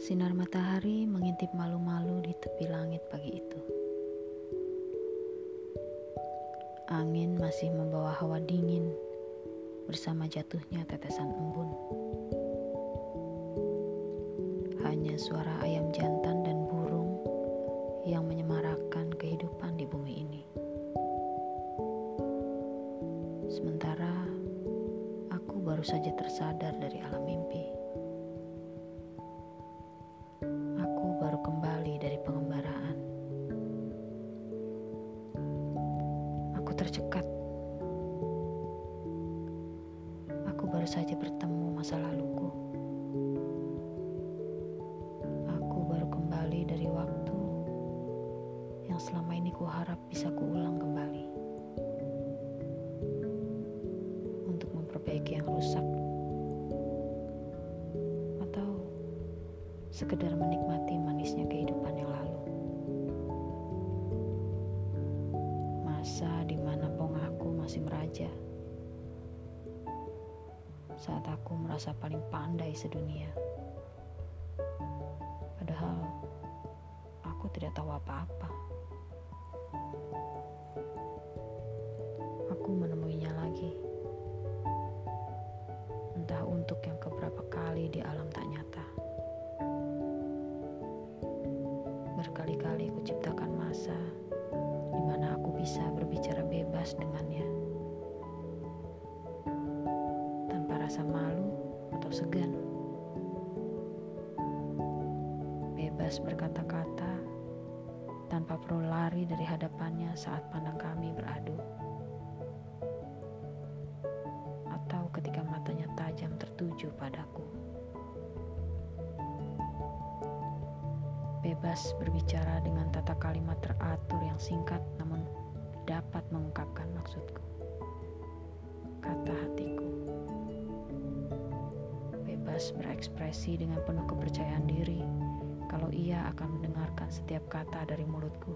Sinar matahari mengintip malu-malu di tepi langit pagi itu. Angin masih membawa hawa dingin bersama jatuhnya tetesan embun. Hanya suara ayam jantan dan burung yang menyemarakkan kehidupan di bumi ini. Sementara aku baru saja tersadar dari alam mimpi. Baru saja bertemu masa laluku. Aku baru kembali dari waktu yang selama ini kuharap bisa kuulang kembali. Untuk memperbaiki yang rusak. Atau sekedar menikmati manisnya kehidupan yang lalu. Masa di mana pongahku masih meraja. Saat aku merasa paling pandai sedunia. Padahal aku tidak tahu apa-apa. Aku menemuinya lagi. Entah untuk yang keberapa kali di alam tak nyata. Berkali-kali kuciptakan masa bisa berbicara bebas dengannya rasa malu atau segan. Bebas berkata-kata tanpa perlu lari dari hadapannya saat pandang kami beradu. Atau ketika matanya tajam tertuju padaku. Bebas berbicara dengan tata kalimat teratur yang singkat namun dapat mengungkapkan maksudku. Kata hatiku. Bebas berekspresi dengan penuh kepercayaan diri kalau ia akan mendengarkan setiap kata dari mulutku.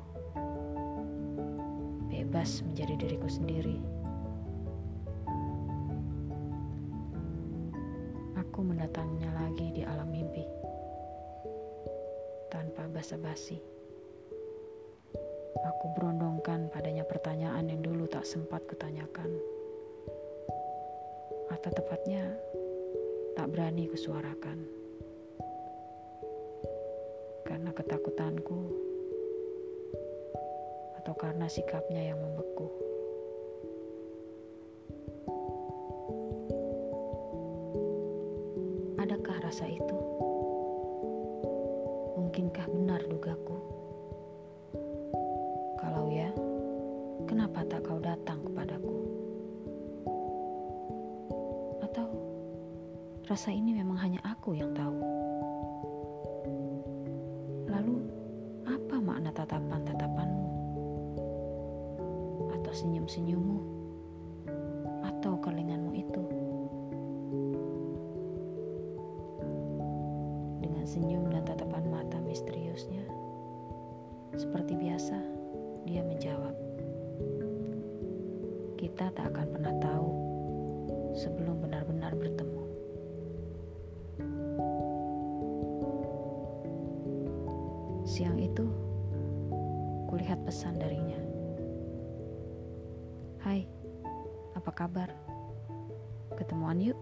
Bebas menjadi diriku sendiri. Aku mendatanginya lagi di alam mimpi tanpa basa-basi. Aku berondongkan padanya pertanyaan yang dulu tak sempat kutanyakan. Atau tepatnya, tak berani kusuarakan. Karena ketakutanku atau karena sikapnya yang membeku. Adakah rasa itu? Mungkinkah benar dugaku? Rasa ini memang hanya aku yang tahu? Lalu, apa makna tatapan-tatapanmu? Atau senyum-senyummu? Atau kelinganmu itu? Dengan senyum dan tatapan mata misteriusnya, seperti biasa, dia menjawab kita tak akan pernah tahu sebelum benar-benar bertemu. Siang itu, kulihat pesan darinya. Hai, apa kabar? Ketemuan yuk.